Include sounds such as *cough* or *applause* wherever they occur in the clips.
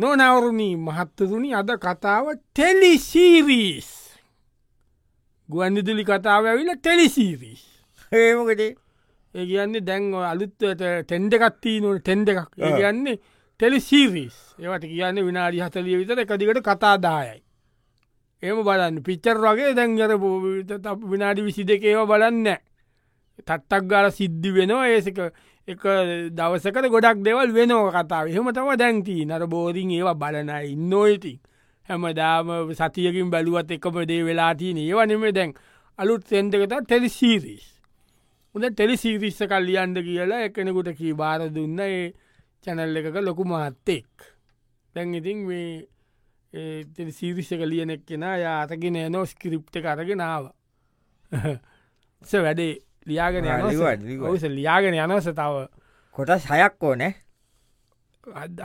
නොනවරුණී මහත්තතුනි අද කතාව ටෙලිසීරීස්. ගුවන්විදුලි කතාව ඇවිල ටෙලිසීරීස්. ඒමකට ඒ කියන්නේ දැන් අලුත්වට ටෙන්ඩ එකත්තිී නොට ටෙන්ඩ එකක්. ඒ කියන්නේ ටෙලිසීරීස්. ඒවට කියන්නේ විනාඩි හතලිය විතර එකදිකට කතාදායයි. ඒම බලන්න. පිච්චර් වගේ දැන් ගර විනාඩි විසි දෙකේව බලන්න තත්තක් ගාල සිද්ධි වෙනවා ඒසක එක දවසකට ගොඩක් දෙවල් වෙනෝ කතාව. එහෙම තම දැන්ති නර බෝරිං ඒවා බලනයි ඉන්නෝයිති හැම දාම සතියකින් බැලුවත් එකම දේ වෙලාතියන ඒවා නෙම දැන් අලුත් සෙන්දකත ටෙලිසීරිස් උද ටෙලිසීරිස්ස කල් ලියන්ද කියලා එකනෙකුට කී බාර දුන්න ඒ චැනල් එකක ලොකු මහත්තෙක්. දැන් ඉතින් මේ සීරිස්සක ලියනෙක් කෙන යාතගෙන නෝ ස්කිරිප්ට කරගෙනාව වැඩේ ලියාගෙන ඔස ලියාගෙන යනස තව. කොටස් හයක් ඕනෑ.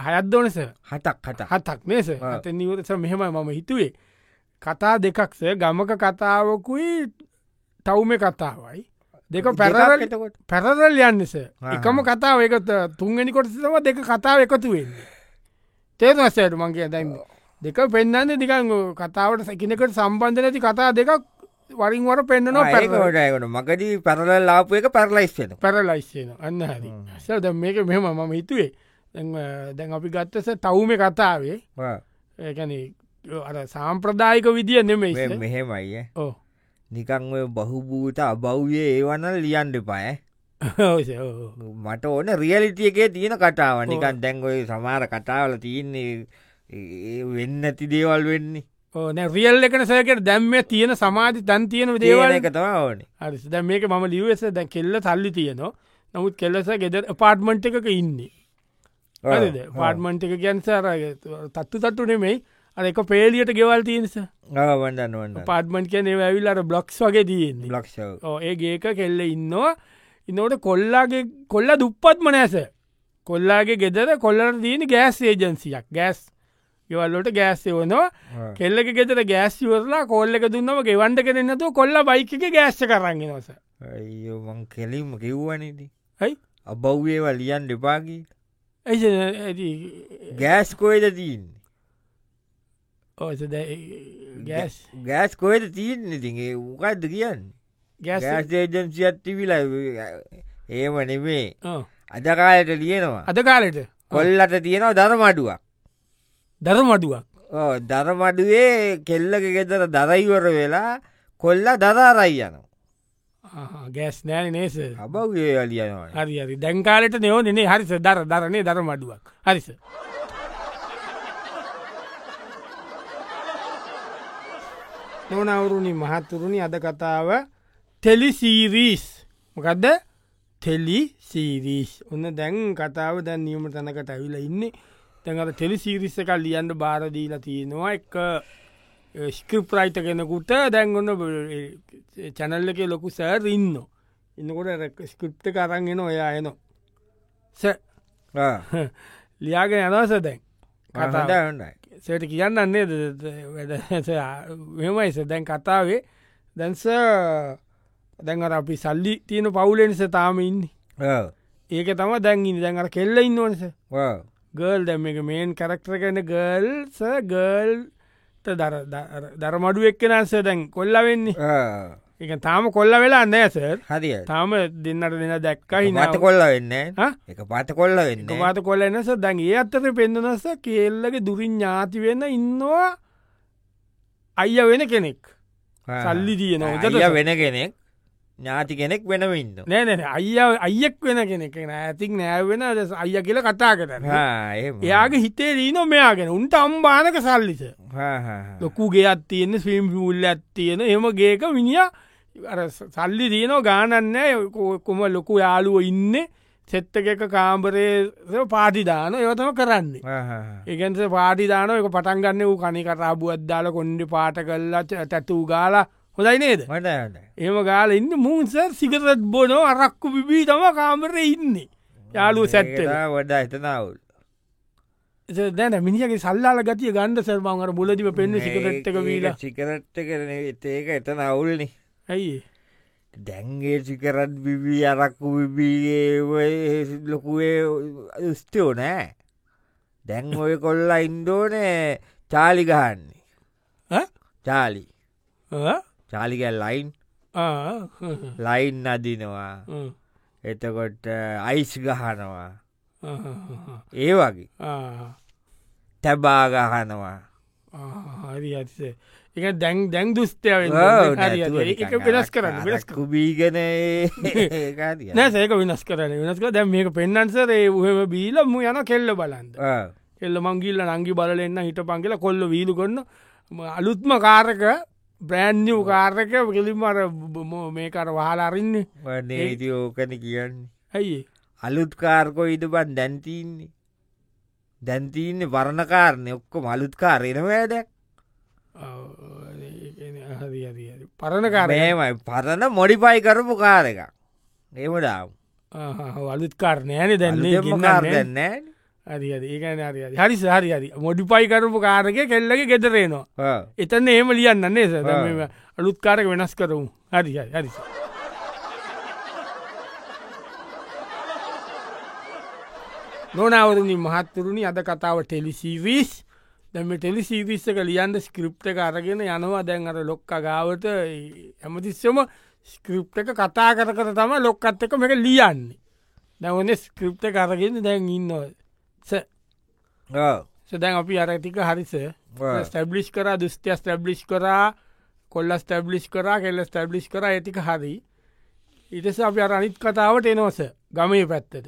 හයත් දෝනස හතක් හට හතක් නේස අත නිවරස මෙහෙම මම හිතුවේ. කතා දෙකක්ස ගමක කතාවකුයි තවුම කතාවයි. දෙක පැරල් පැරල් යන්නස එකම කතාව එක තුන්ගනි කොටසම දෙක කතාව එකතු වෙන්නේ. තේරසයට මංගේ දැන්න දෙක පෙන්න්න දිකන් කතාවට සැකිනකට සම්බන්ධ නැති කතා දෙකක් වරින්වර පෙන්න්නනවා පැරකොටයකට මගදී පැරල ලාපු එක පැරලයිස්වෙන පැරලයිස්සේන අන්න හරි. සද මේක මෙම මම හිතුවේ. දැන් අපි ගත්තස තවුම කතාවේ ඒකන අර සාම්ප්‍රදායික විදිිය නෙමෙයි මෙහෙමයි ඕ නිකං ඔය බහුභූත අබෞ්යේ ඒවන්න ලියන් දෙපාය මට ඕන රියලිටිය එකේ තියෙන කතාව. නිකන් දැන්ගොයි සමාර කතාවල තියන්නේ වෙන්න ඇති දේවල් වෙන්නේ ඕන රියල් එකන සයකට දැම්ම තියෙන සමාධි තන් තියෙන දේවල් දේවල එක තම ඕන. හරි දැ මේක මම ලිවස දැන් කෙල්ල සල්ලි තියනවා. නමුත් කෙල්ලස ගෙද පාර්ට්මන්ට් එකක ඉන්නේ. පාර්ට්මන්ට් එක ගැන්සාර තත්තු තත්තු නෙමෙයි. අර එක පේලියට ගෙවල් තියනිස වඩන්න පාර්ට්මන්ට් කියන ඇවිල්ලට බ්ලොක්ස් වගේ තියෙන්නේ. ලක්ෂ ඒ ගේක කෙල්ල ඉන්නවා. ඉන්නවට කොල්ලාගේ කොල්ල දුප්පත්ම නෑස කොල්ලාගේ ගෙදර කොල්ලට තියෙන ගෑස් ඒජන්සියක් ගෑස් ගෙවල්ලට ගෑස්ය වනවා කෙල්ලක ගෙතර ගෑස්සිවරලා කොල්ල එක දුන්නම ගෙවන්ඩ කරන්නතු කොල්ල බයික ගෑස්ස කරන්න නොස අයෝමං කෙලිම කිව්වනේදී ඇයි? අබෞ්යේවා ලියන් දෙපාගී ඇයි ගෑස් කොයිද තිීන් ඕස ගෑස්. ගෑස් කොයිද තිීන් ඉතිගේ උකක්ද කියන්න? ගෑස් ගෑස් ඒජන්සිත් තිවිලා ඒම නෙමේ. අදකාලට ලියනවා. අද කාලෙට? කොල්ලට තියෙනවා දරමඩුවක් දරමඩුවක්. දරමඩුවේ කෙල්ලක ගෙතර දරයිවර වෙලා කොල්ල දදාරයි යන ගෑස් නෑන නේස අබව්ගේ අලියනවා හරි හරි. දැන්කාලට නයෝ නේ? හරිස දර දරනේ දර මඩුවක් හරිස නොනවුරුණි මහත්තුරුණි අද කතාව ටෙලිසීරීස්. මොකදද? ටෙලි සීරීස් ඔන්න දැන් කතාව දැන් නියම තැනකට ඇවිල ඉන්නේ තැඟට ටෙලි සීරිස්ස එකල් ලියන්ට බාරදීලා තියෙනවා. එක ස්ක්‍රප්රයිත කෙනෙකුට දැන් ඔන්න චැනල්ල එක ලොකු සෑර් ඉන්න. ඉන්නකොට ස්කෘප්ට කරන්ගෙන ඔයා එන ස ලියාගෙන යනවස දැන්. කතා හොඳයි සට කියන්නන්නේ මෙමයිස දැන් කතාවේ දැන්ස දැන් අර අපි සල්ලි තියෙන පවුලෙනිස තාම ඉන්නේ. ඒක තම දැන්ගින් දැන් අර කෙල්ල ඉන්න ගල් දැම එක මේන් කරක්ටර කන ගල්ස ගල්ට දරමඩු එක්කනස දැන් කොල්ල වෙන්නේ. එක තාම කොල්ල වෙලා නෑස හරිය තාම දෙන්නට දෙන්න දැක්කයි මත කොල්ල වෙන්න? එක පත කොල්ල වෙන්න පාත කොල්ල එනස දැන් ඒ අත්තට පෙන්න්නනස කෙල්ලගේ දුරින් ඥාති වෙන්න ඉන්නවා අයිය වෙන කෙනෙක්. සල්ලි තියන වෙන කෙනෙක් ඥාති කෙනෙක් වෙනම ඉන්න නෑනැන අයිය අයියෙක් වෙන කෙනෙක් ඇතික් නෑවෙන අයිය කියල කතා කරන්න. එයාගේ හිතේ දීන මෙයාගෙන උන්ට අම්බානක සල්ලිස. ලොකුගේ අත්තියන්න ස්වීම් පුල්ල ඇත්තියෙන එම ගේක මිනිිය සල්ලි දීනෝ ගානන්න කොම ලොකු යාලුව ඉන්න. සෙත්තක එක කාම්බරේ පාටිදාන ඒවතම කරන්නේ. ඒකන්ස පාටිදාන එක පටන්ගන්න වූ කනිකටාබු අද්දාල කොන්ඩ පාට කල්ලා තැටූ ගාලා හොදයි නේද? ඒම ගාල ඉන්න මුන්ස සිකරත් බොනෝ අරක්කු පිබී තම කාමර ඉන්නේ. යාලුව සැත්ත වඩා එතනාවුල් දැන මිනිගේ සල්ලාල ගතිය ගන්ඩ සර්මංගර බුලදිම පෙන්න්න සිකරට්ක වීලා. සිකරට්ට කරන ඒක එතන අවුල්නේ ඇයි දැන්ගේ සිකරත් බිබී අරක්කු විබී ලොකුවේ ස්ටෝ නෑ. දැන් ඔය කොල්ල ඉන්දෝනේ චාලි ගහන්නේ? චාලි. ආ? චාලිකල් ලයින්. ලයින් අදිනවා හ්ම්. එතකොට අයිස් ගහනවා. ඒ වගේ ආ. තැබා ගහනවා ආ, හරි ඇතිස එක දැන් දැන් දුස්තය වෙනස් කරන්න වෙනස් අරක්කු බීගෙන ඒකාදිය. නෑ සේක වෙනස් කරන වෙනස් කර දැම් මේක පෙන්න්නන්සරේ උහම බීලම යන කෙල්ල බලන්ද. කෙල්ල මංගිල්ල නංගි බලන්න හිට පංගල කොල්ල වීලු කොන්න අලුත්ම කාරක බ්‍රෑන්්ියව් කාරක කෙලින්මර මේකර වාල අරින්නේ. වනේ ඉති ඕකන කියන්නේ. ඇයි අලුත්කාර්කෝ ඉට බන් දැන්තින්නේ දැන්තින්නේ වරණකාරණය ඔක්කො වැඩක් හරි හරි පරණ මොඩිපයි කරපු කාර එක ඒමඩාම් අලුත් කාරණයන දැන්නේ කාර දැන්නෑ හරි ඒකන හරි හරි. මොඩිපයි කරපු කාරක කෙල්ලගේ ගෙදරේනවා එතන්න ඒම ලියන්න නේ ස. අලුත්කාරක වෙනස් කරමු. හරි හරි නොනවරනි මහත්තුරුණි අද කතාව ටෙලිසිවිස් දැම ටෙලිසිවිස්සක ලියන්ද ස්ක්‍රප්ට අරගෙන යනවා. දැන් අර ලොක්ක ගාවට ඇමතිස්සම ස්ක්‍රප් එක කතා කර කර තම ලොක්කත් එක මේක ලියන්නේ. දැවන ස්ක්‍රප්ට කරගෙන දැන් ඉන්නවා සදැන් අපි අරටික හරිස ස්ටබ්ලිස් කර දුස්තිය ස්ටබ්ලිස් කරා කොල්ල ස්ටබ්ලිස් කරා කෙල්ල ස්ටබ්ලිස් කර ඇතික හරි. ඉටස අපි අර අනිත් කතාවට එනෝස ගමේ පැත්තට.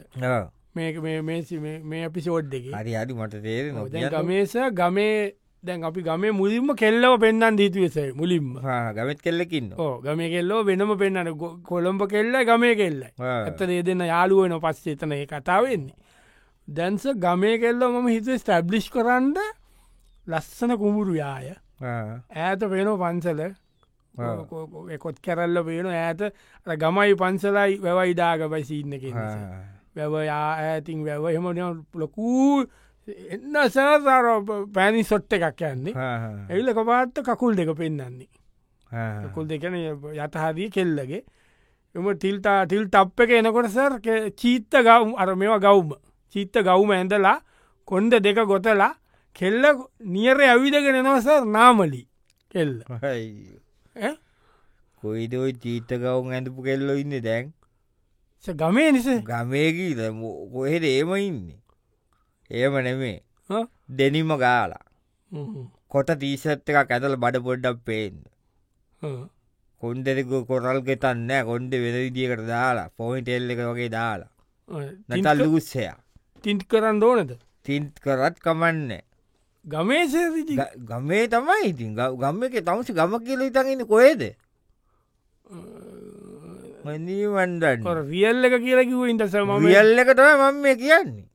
මේක මේ- මේ සි- මේ- මේ අපිසෝඩ් දෙක හරි අඩි මට තේර ගමේස ගමේ දැන් අපි ගමේ මුලින්ම කෙල්ලව පෙන්න්න දීතුවස මුලින්ම. ගමත් කෙල්ලකින්න ඕ ගම කෙල්ලෝ වෙනම පෙන්න්නන කොළඹ කෙල්ල ගමේ කෙල්ල ඇත ඒ දෙන්න යාළුවන පස්සේ එතන ඒ කතාවෙන්නේ දැන්ස ගමේ කෙල්ල මම හිත ස්ටබ්ලිෂ් කරන්න ලස්සන කුඹුරු යාය. ඇත පේනෝ පන්සල. කොත් කැරල්ල පේන ඇත ගමයි පන්සලයි වැවයිඩාග පයිසින්න වැවයා ඇතින් වැව එම ලොකූ එන්න සෑසාර පැණි සොට්ට එකක් යන්නේ. එල්ල කපාත්ත කකුල් දෙක පෙන්න්නන්නේ කුල් දෙකන යතහදී කෙල්ලගේ. එම තිල්තා තිල් තප් එක එනකොට සර් චීත්ත ගවම් අර මෙවා ගෞම චිත්ත ගෞම ඇඳලා කොන්ද දෙක ගොතලා කෙල්ල නියර ඇවිදගෙන නොසර් නාමලි කෙල්ල. ඈ? කොයිද ඔයි චීත ගවුන් ඇඳපු කෙල්ලො ඉන්න දැන්? ගමේ නිස? ගමයකීද කොහෙද ඒම ඉන්න? ඒම නෙමේ? දෙනිම ගාලා. කොට තීසත් එකක් ඇතල බඩ පොඩ්ඩක් පේන්න. කොන්දෙක කොරල් ගෙතන්න කොන්ඩ වෙද විදිියකට දාලා පොයින්ට එල්ල එක වගේ දාලා. නැතල් ලූස්සය තින්ට් කරන්න ඕනද? තින්ත් කරත් කමන්න. ගමේ සේවිදි ගමේ තමයි ඉතින්. ගම්ම එක තමසි ගම කියල ඉතගෙන කොේද මනීවන්ඩන්න රියල්ල එක කියලා කිව ඉන්ටස ම රියල්ල එක තම මම කියන්නේ.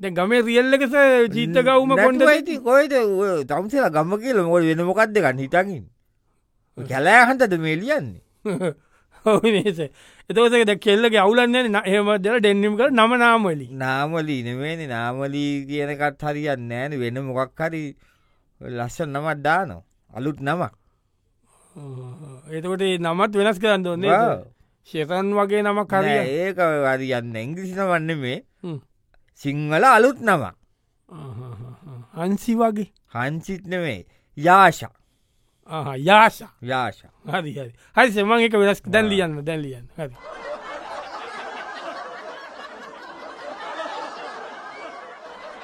ගමේ රියල්ල එකස චීත ගවම කොන්ද ති කොයිද තම්සලා ගම්ම කියල මොල් වෙන මොකක්ද ගන්න හිතකින් *laughs* කැලෑහන්තද මේ ලියන්නේ *laughs* හනේස එතවසක ද කෙල්ලගේ අවුලන්න ඒමදල ඩෙන්නිම් කර නම නාමලි නාමලී නෙමේනි නාමලී කියනකත් හරියන්න නෑන වෙන මොකක් හරි ලස්සන් නමත් දානවා. අලුත් නමක්. එතකොට නමත් වෙනස් කරන්න ඕන්නේ ශතන් වගේ නම කරිය ඒක වරියන්න ඉංග්‍රිසින වන්න මේ සිංහල අලුත් නමක්. අන්සි වගේ. හන්සිත් නෙමේ යාශ ආහා, යාශ යාශ හරි හරි හරි සෙමන් එක වෙනස් දැන් ලියන්න දැන් ලියන්න හරි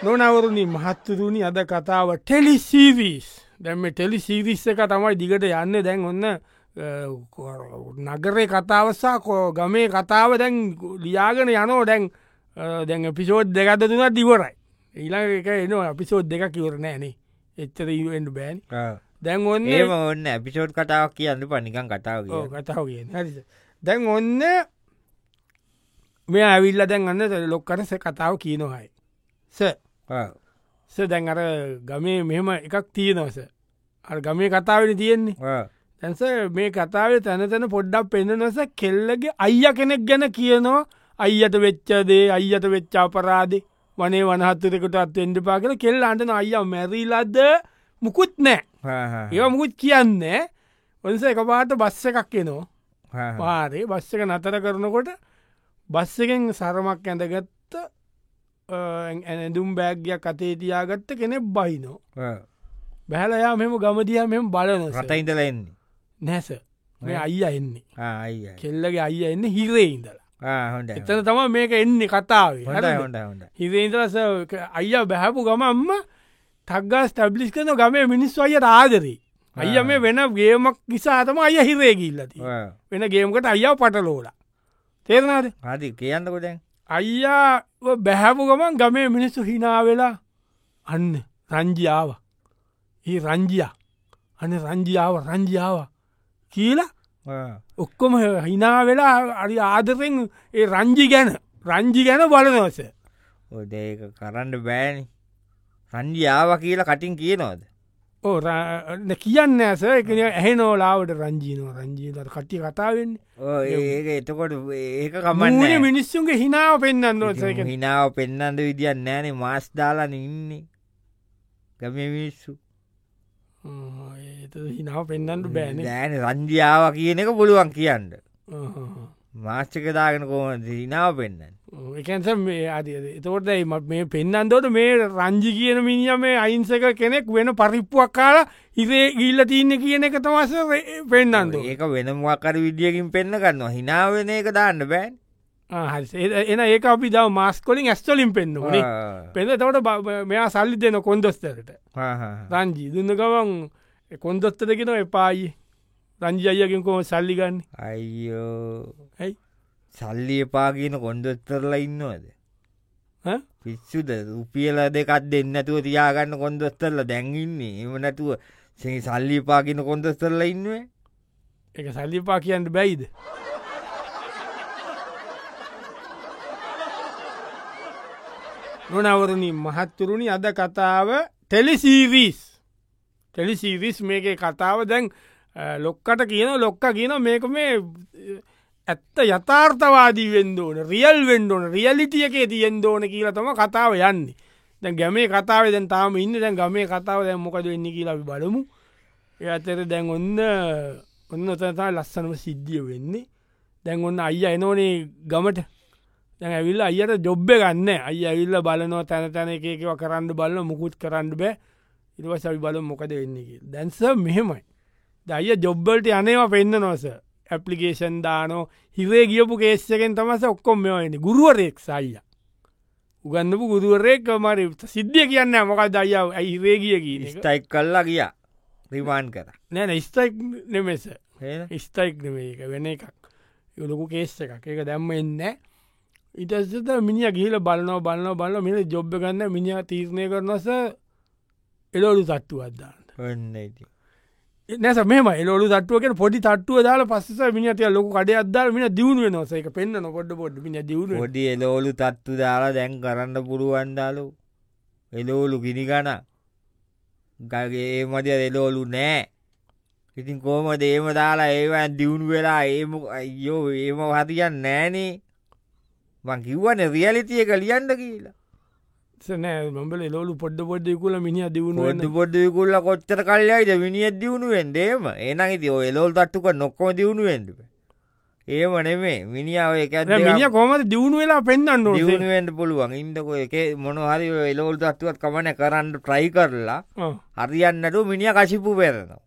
නොනවරුණි මහත්තරුණි අද කතාව ටෙලිසිවිස් දැම ටෙලිසිවිස් එක තමයි දිගට යන්න දැන් ඔන්න නගරේ කතාවසා කෝ ගමේ කතාව දැන් ලියාගෙන යනෝ දැන් දැන් පිසෝද් දෙකත තුනත් දිවරයි ඊළඟ එක එනවා අපිසෝද් දෙක කිවර නෑනේ එච්චර ඉවෙන්ඩ බෑන් දැන් ඔන්න ඒම ඔන්න ඇපිසෝඩ් කතාවක් කියන්න පනිකන් කතාව. කතාව කිය හරි දැන් ඔන්න මේ ඇවිල්ල දැන් අන්න ලොක්කටස කතාව කියනොහයි ස. ස දැන් අර ගමේ මෙහෙම එකක් තියෙනවස අ ගමේ කතාවට තියෙන්නේ. තැන්ස මේ කතාවේ තැන තැන පොඩ්ඩක් පෙන්න්නනොස කෙල්ලගේ අයිය කෙනෙක් ගැන කියනවා. අයියට වෙච්චදේ අයියට වෙච්චා පරාදේ වනේ වනහත්තරකට අත්වෙන්ඩ පා කල කෙල් අටන අයිය මැරීලද? මුකුත් නෑ ආ, ආ. ඒ මුකුත් කියන්න ඔන්ස එක පාට බස්ස එකක් එනවා. පාරේ බස්ස එක නතර කරනකොට බස් එකෙන් සරමක් ඇඳගත්ත ඇඳුම් බෑග්ගයක් අතේ තියාගත්ත කෙනෙක් බයිනෝ බැහලයා මෙම ගමදිය මෙම බලන රට ඉඳල එන්නේ. නැස මේ අයිය එන්නේ. කෙල්ලගේ අයිය එන්න හිරේ ඉඳලා. එතන තම මේක එන්නේ කතාවේ. හිරේන්දලස අයිය බැහැපු ගම තක්ගා ස්ටබ්ලිස් කන ගමේ මිනිස් අය ආදරී. අයිය මේ වෙන ගේමක් නිසාතම අය හිරේ ගිල්ලති වෙන ගේමකට අයියා පටලෝඩ තේරනාද හදි කියන්නකො දැන්. අයියා බැහැපු ගමන් ගමේ මිනිස්සු හිනාවෙලා අන්න රංජියාව. ඒ රංජිය. අන රංජියාව රංජියාව. කියලා ඔක්කොම හිනා වෙලා අරි ආදරෙන් ඒ රංජි ගැන රංජි ගැන බලනවස ඔද කරන්න බෑනි රංජියාව කියලා කටින් කියනවද? ඕ කියන්න ඇස එක ඇහ නෝලාවට රංජීනෝ රංජීනට කට්ටි කතාවෙන්න ඒක එතකොට ඒක මන්න කමන්න මිනිස්සුන්ගේ හිනාව පෙන්න්න නොසක හිනාව පෙන්නන්ද විදිියන් නෑනේ මාස් දාලාන ඉන්නේ. ගම මිනිස්සු. හිනාව පෙන්න්නට බෑන දෑන රංජියාව කියන එක පුළුවන් කියන්න මාස්්චක දාගෙන කොම හිනාව පෙන්න්න එකන්ස මේ අද එතකොට මත් මේ පෙන්න්නන්දොට මේ රංජි කියන මිනිිය මේ අයින්සක කෙනෙක් වෙන පරිප්පුවක් කාලා හිරේ ගිල්ල තියන්න කියන එක තමස පෙන්න්නන්ද ඒක වෙනමක්කර විදිියකින් පෙන්න්න ගන්නවා. හිනාවෙන එක දාන්න බෑන්. එන ඒක අපි දව මස්කොලින් ඇස්තලින් පෙන්න්න නේ. පෙද තවට මෙයා සල්ලි දෙන කොන්දොස්තරට. රංජී දුන්න ගවන් කොන්දොත්තදගෙන එපායි රංජි අයකින් කොම සල්ලිගන්න අයියෝ. ඇයි? සල්ලි එපා කියන කොන්දොස්තරලා ඉන්නවද? පිස්සුද? රුපියල දෙකත් දෙන්නතුව තියාගන්න කොන්දොස්තරල දැන්ඉන්නේ එම නැතුව සේ සල්ලි පාගෙන කොන්දොස්තරල ඉන්නුවේ? එක සල්ලිපා කියන්න බැයිද? නොනවරණි මහත්තුරුණි අද කතාව ටෙලිසීවිස්. ටෙලිසීවිස් මේක කතාව දැන් ලොක්කට කියන ලොක්ක කියන මේක මේ අ, ඇත්ත යථාර්ථවාදී වෙන්දෝන රියල් වෙන්ඩෝන රියලිටියකේ තියෙන් දෝන කියලා තම කතාව යන්නේ. දැන් ගැමේ කතාව දැන් තාම ඉන්න දැන් ගමේ කතාව දැන් මොකද වෙන්න කියලා අපි බලමු. ඒ අතර දැන් ඔන්න ඔන්න ඔතනතා ලස්සනම සිද්ධිය වෙන්නේ. දැන් ඔන්න අයිය එනෝනේ ගමට. දැන් ඇවිල්ල අයට ජොබ්බ ගන්න අයි ඇවිල්ල බලනව තැන තැන එකකව කරන්න බලන්න මුකුත් කරන්න බෑ. ඉරිව සවි බල මොකද වෙන්නේ දැන්ස මෙහෙමයි. දයිය ජොබ්බල්ට අනේවා පෙන්න්න නොස ඇපලිකේෂන් දානෝ. හිරේ ගියපු කේස්සකෙන් තමස ඔක්කොම මෙවයින ගුරුවරෙක් සයිය උගන්නපු ගුරුවරෙක් මර සිද්ධිය කියන්න මොකක් දයියාව ඇයි හිරේගිය කියන ස්ටයික් කල්ලා ගිය. රිමාන් කර. නෑන ස්තයික් නෙමෙස ඒ ස්තයික් නෙමේ එක වෙන එකක්. යොලොකු කේස්ස එකක්. එක දැම්ම එන්න ඉටසත මිනිිය ගිහිල බලනව බලන්න බලන්න මිල ජොබ්බ ගන්න මිනිිය තීරණය කරනස එලෝලු තට්ටු අදදාන්න ඔන්න ඉති නැස මෙම එලොලු තටුවක පොඩි තට්ටුව දාල පස්ස මිනිිය ලොක කඩ අදදාල මින දියුණුව නොස එක පෙන්න්න නොකොට පොඩ්. මින දියුණුව පොඩි එලෝලු තත්තු දාලා දැන් කරන්න පුරුවන්දාලු එලෝලු ගිනිගන ගගේ මද එලෝලු නෑ. ඉතින් කෝම දේම දාලා ඒවන් දියුණු වෙලා ඒම අයෝ ඒම හතියන් නෑනේ. මං කිව්වන රියලිතිය එක ලියන්ද කියලා. නෑ මඹල ලොලු පොඩ්ඩ පොඩ්ඩ කුල මිනි දියුණුව පොඩ්ඩ පොඩ්ඩකුල්ල කොච්චර කල්ලයිද විනිියත් දියුණුවෙන් දේම ඒනග ති ඔය එලෝල් තට්ටුක නොක්කොම දියුණුවෙන්ද ඒම නෙමේ මිනිාව එක මිනිිය කොමද දියුණු වෙලා පෙන්න්න දියුණුවෙන්ට පුළුවන්. ඉන්දක එක මොනහරි එලෝල් තත්තුවත් කමන කරන්න ට්‍රයි කරලා හරියන්නට මිනිිය කශිපු පෙරනවා.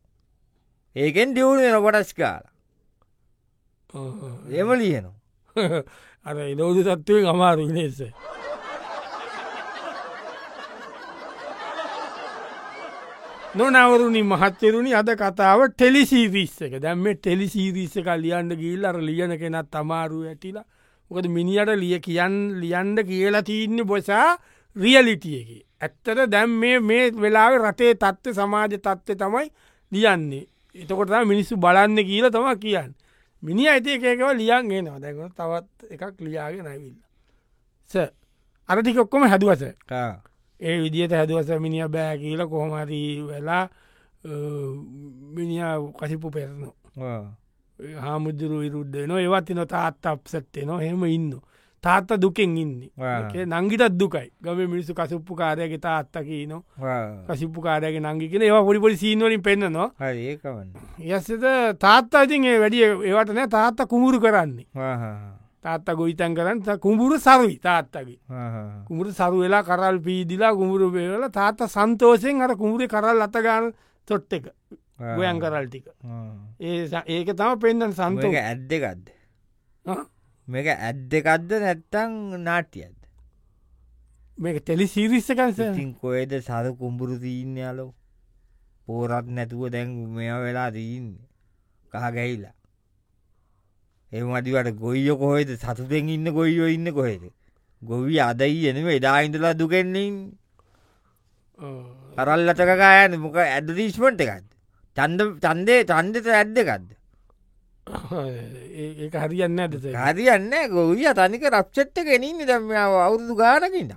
ඒකෙන් දියුණු වෙන කොටස් කාලා ඒම ලියනවා. *laughs* අර එලෝදු තත්ත්වය අමාරු නොනවරුණි මහත්තරුණි අද කතාව ටෙලිසිවිස්ස එක දැම්ම ටෙලිසිවිස්ස එක ලියන්ඩ ගිල් අර ලියන කෙනත් අමාරු ඇටිලා මොකද මිනිට ලිය කියන්න ලියන්ඩ කියලා තියන්න බොසා රියලිටියකි. ඇත්තට දැම් මේ මේ වෙලාව රටේ තත්ත්ව සමාජ තත්ත්ව තමයි ලියන්නේ. එතකොට මිනිස්සු බලන්න කියල තම කියන්න. මිනි අයිති එකකව ලියන්ගේ නවා දැක තවත් එකක් ලියාගෙන ඇවිල්ල. ස අරටික ඔක්කොම හැදුවස ඒ විදියට හැදුවස මිනිිය බෑ කියල කොහොමරී වෙලා මිනිිය කසිපු පෙරනවා. හාමුදුරු විරුද්ධ න ඒවත් නො තාත් අප්සත්තේ නො හෙම ඉන්න. තාත්ත දුකෙන් ඉන්නේ. නංගිටත් දුකයි. ගම මිනිස්සු කසුප්පු කාරයගේ තාත්තකී නො කසිප්පු කාරයගේ නංගිකෙන ඒවා පොඩිපොඩි සීනුවලින් පෙන්න්න නො ඒකවන්න යස්සත තාත්තා ඉතින් වැඩිය ඒවට නෑ. තාත්ත කුමුරු කරන්නේ තාත්ත ගොයිතන් කරන්න කුඹුරු සරුයි තාත්තගේ. කුමර සරු වෙලා කරල් පීදිලා කුමරු පේවල තාත්ත සන්තෝසයෙන් අර කුමරි කරල් අතගාන තොට්ට එක ගොයන් කරල් ටික. ඒ ඒක තම පෙන්න්න සන්තෝක ඇද්දකක්ද මේක ඇද්දකක්ද නැත්තං නාටියද මේක ටෙලි සිරිස්සකන්ස ඉතින් කොයද සර කුම්ඹුරු තිීන්න යාලෝ? පෝරත් නැතුව දැන් මෙ වෙලා තිීන්න කහ ගැහිලා එම අඩිවට ගොයිය කොහෙද? සතුතෙන් ඉන්න ගොයියෝ ඉන්න කොහෙද? ගොවී අදයි එනම එදායින්දලා දුකෙන්නින් කරල්ලටකකායන මොක ඇඩරීස්මට් එකත් චන්ද චන්දේ චන්දත ඇද්දකක්ද ඒ හරියන්න ඇද හරියන්න ගොවිය තනික රක්ෂත්ත කෙනින් දම අවුරුදු ගානකින්න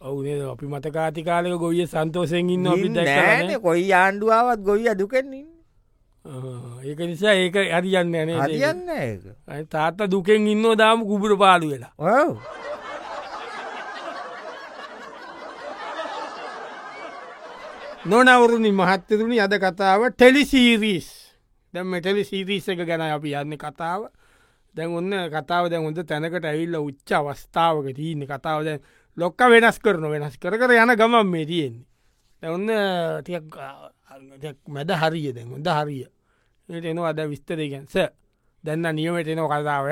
ඔවුනේ අපි මතකාතිකාලක ගොවිය සන්තෝසයෙන් ඉන්න කොයි ආණ්ඩුවාවත් ගොවිය දුකෙන්න්න ඒක නිසා ඒක හරියන්න න හරියන්න තාත්ත දුකෙන් ඉන්න දාම කුබුර පාඩු වෙලා. ඔව්. නොනවරුණි මහත්තරුණි අද කතාව ටෙලිසීරීස්. දැම ටෙලි සිරිස් එක ගැන අපි යන්න කතාව. දැන් ඔන්න කතාව දැන් හොඳ තැනකට ඇවිල්ල උච්ච අවස්ථාවක තියන්න. කතාව දැන් ලොක්ක වෙනස් කරන වෙනස් කර කර යන ගමන් මේ තියෙන්නේ. දැන් ඔන්න ටිකක් මැද හරිය දැන් හොඳ හරිය. ඒට එනවා අද විස්තරයගැන්ස දැන්න නියමට එනෝ කතාව.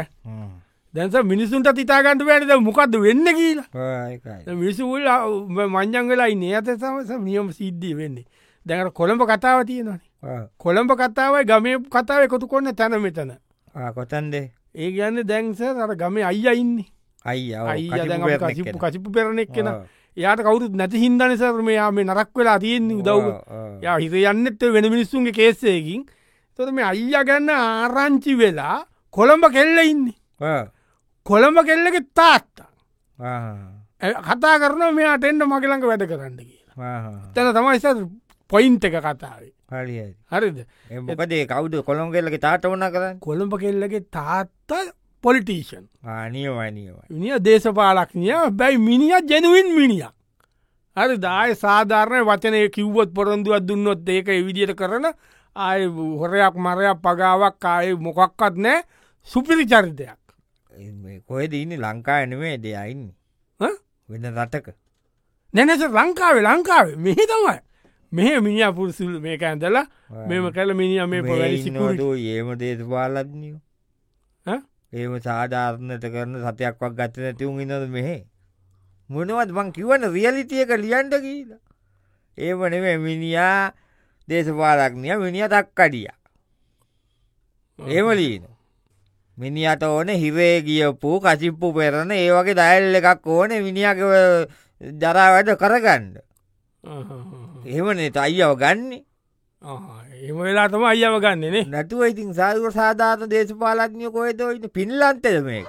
දැන්ස මිනිසුන්ට තිතාගන්නට වැටද මොකක්ද වෙන්න කියලා. මිනිසුල් ඉන්න. අත සමස නියම සිද්ධිය වෙන්නේ. දැකට කොළඹ කතාව තියෙනවානේ. කොළඹ කතාවයි ගමේ කතාව කොතු කොන්න තැන මෙතන. කොතන්දේ? ඒ ගන්න දැන්ස අර ගමේ අයිය ඉන්නේ. අයි කසිපු පෙරණෙක් කෙන යාට කවුරුත් නැති හින්දනිසර මේ මේ නරක් වෙලා තියෙන්නේ උදව් යා හිත යන්නෙත් වෙන මිනිස්සුන්ගේ කේස්සයකින් තොර මේ අයිය ගැන්න ආරංචි වෙලා කොළඹ කෙල්ල ඉන්නේ. කොළඹ කෙල්ලක තාත්තා. කතා කරන මෙයාට එන්න මගලඟ වැඩ කරන්න කියලා. තැන තමයිස පොයින්ට එක කතාවේ. හරි හරිද? මොකදේ කවුද කොළොම් කෙල්ලක තාට වන කරන්න? කොළඹ කෙල්ලගේ තාත්ත පොලිටීෂන් ආනියවනියවයි මිනිිය දේශපාලක්නිය බැයි මිනිිය ජැනුවන් මිනිිය හරි දාය සාධාරණය. වචනය කිව්වොත් පොරොන්දුවත් දුන්නොත් ඒක විදියට කරන ආය හොරයක් මරයක් පගාවක් ආය මොකක්වත් නෑ සුපිරි චරිතයක්. කොහෙද ඉන්න? ලංකා එනවේ දෙයයින්න? වෙන රටක. නැනැස ලංකාවේ ලංකාවේ. මෙහි තමයි. මෙහ මිනිිය පුරසුල් මේක ඇඳලා මෙම කල මිනිිය මේ නොට ඒම දේශපාලත්නියෝ හ? ඒම සාධාරණත කරන සතයක්වක් ගත්ත නැතිවුන් ඉන්නද මෙහෙ මොනවත් බං කිවන රියලිතියක ලියන්ට කියලා. ඒමනෙම මිනිා දේශපාලක්නිය මිනිිය දක්කඩිය. ඒමලීන මිනිියට ඕන හිරේ ගියපු කසිප්පු පෙරණ ඒ වගේ දයිල් එකක් ඕන මිනිියක ජරා වැඩ කරගන්න. එහෙමනේ අයියව ගන්නේ. එම වෙලා තම අයියව ගන්නනේ නැතුව ඉතින් සාදුව සාධාත දේශපාලත්ඥය කොයද ඉන්න? පිල්ලන්තද මේක